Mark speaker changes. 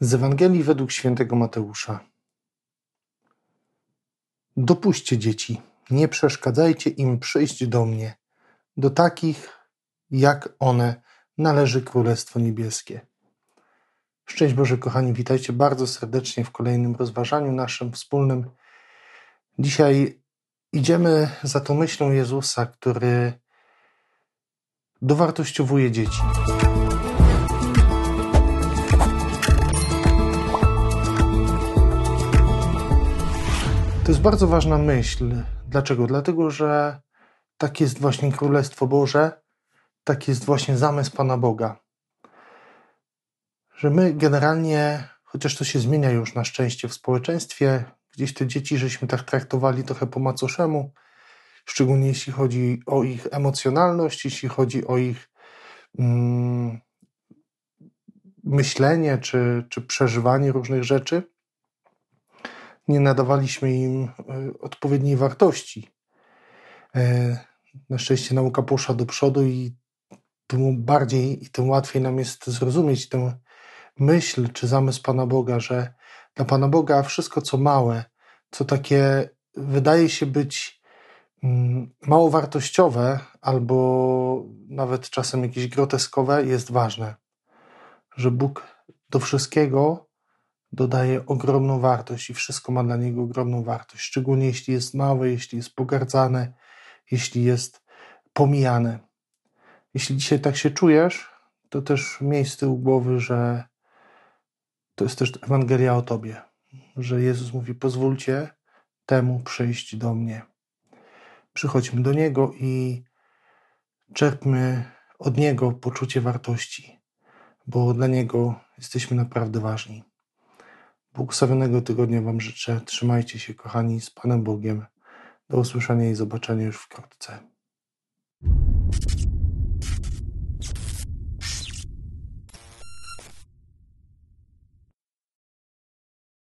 Speaker 1: Z Ewangelii według świętego Mateusza. Dopuśćcie dzieci, nie przeszkadzajcie im przyjść do mnie. Do takich, jak one, należy Królestwo Niebieskie. Szczęść Boże, kochani, witajcie bardzo serdecznie w kolejnym rozważaniu naszym wspólnym. Dzisiaj idziemy za tą myślą Jezusa, który dowartościowuje dzieci. To jest bardzo ważna myśl. Dlaczego? Dlatego, że tak jest właśnie Królestwo Boże, tak jest właśnie zamysł Pana Boga. Że my generalnie, chociaż to się zmienia już na szczęście w społeczeństwie, gdzieś te dzieci żeśmy tak traktowali trochę po macoszemu, szczególnie jeśli chodzi o ich emocjonalność, jeśli chodzi o ich mm, myślenie czy, czy przeżywanie różnych rzeczy nie nadawaliśmy im e, odpowiedniej wartości. E, na szczęście nauka poszła do przodu i tym bardziej i tym łatwiej nam jest zrozumieć tę myśl czy zamysł Pana Boga, że dla Pana Boga wszystko, co małe, co takie wydaje się być mm, mało wartościowe albo nawet czasem jakieś groteskowe, jest ważne. Że Bóg do wszystkiego dodaje ogromną wartość i wszystko ma dla niego ogromną wartość, szczególnie jeśli jest małe, jeśli jest pogardzane, jeśli jest pomijane. Jeśli dzisiaj tak się czujesz, to też miej z tyłu głowy, że to jest też Ewangelia o Tobie, że Jezus mówi: Pozwólcie temu przyjść do mnie. Przychodźmy do Niego i czerpmy od Niego poczucie wartości, bo dla Niego jesteśmy naprawdę ważni. Błogosławionego tygodnia Wam życzę. Trzymajcie się, kochani, z Panem Bogiem. Do usłyszenia i zobaczenia już wkrótce.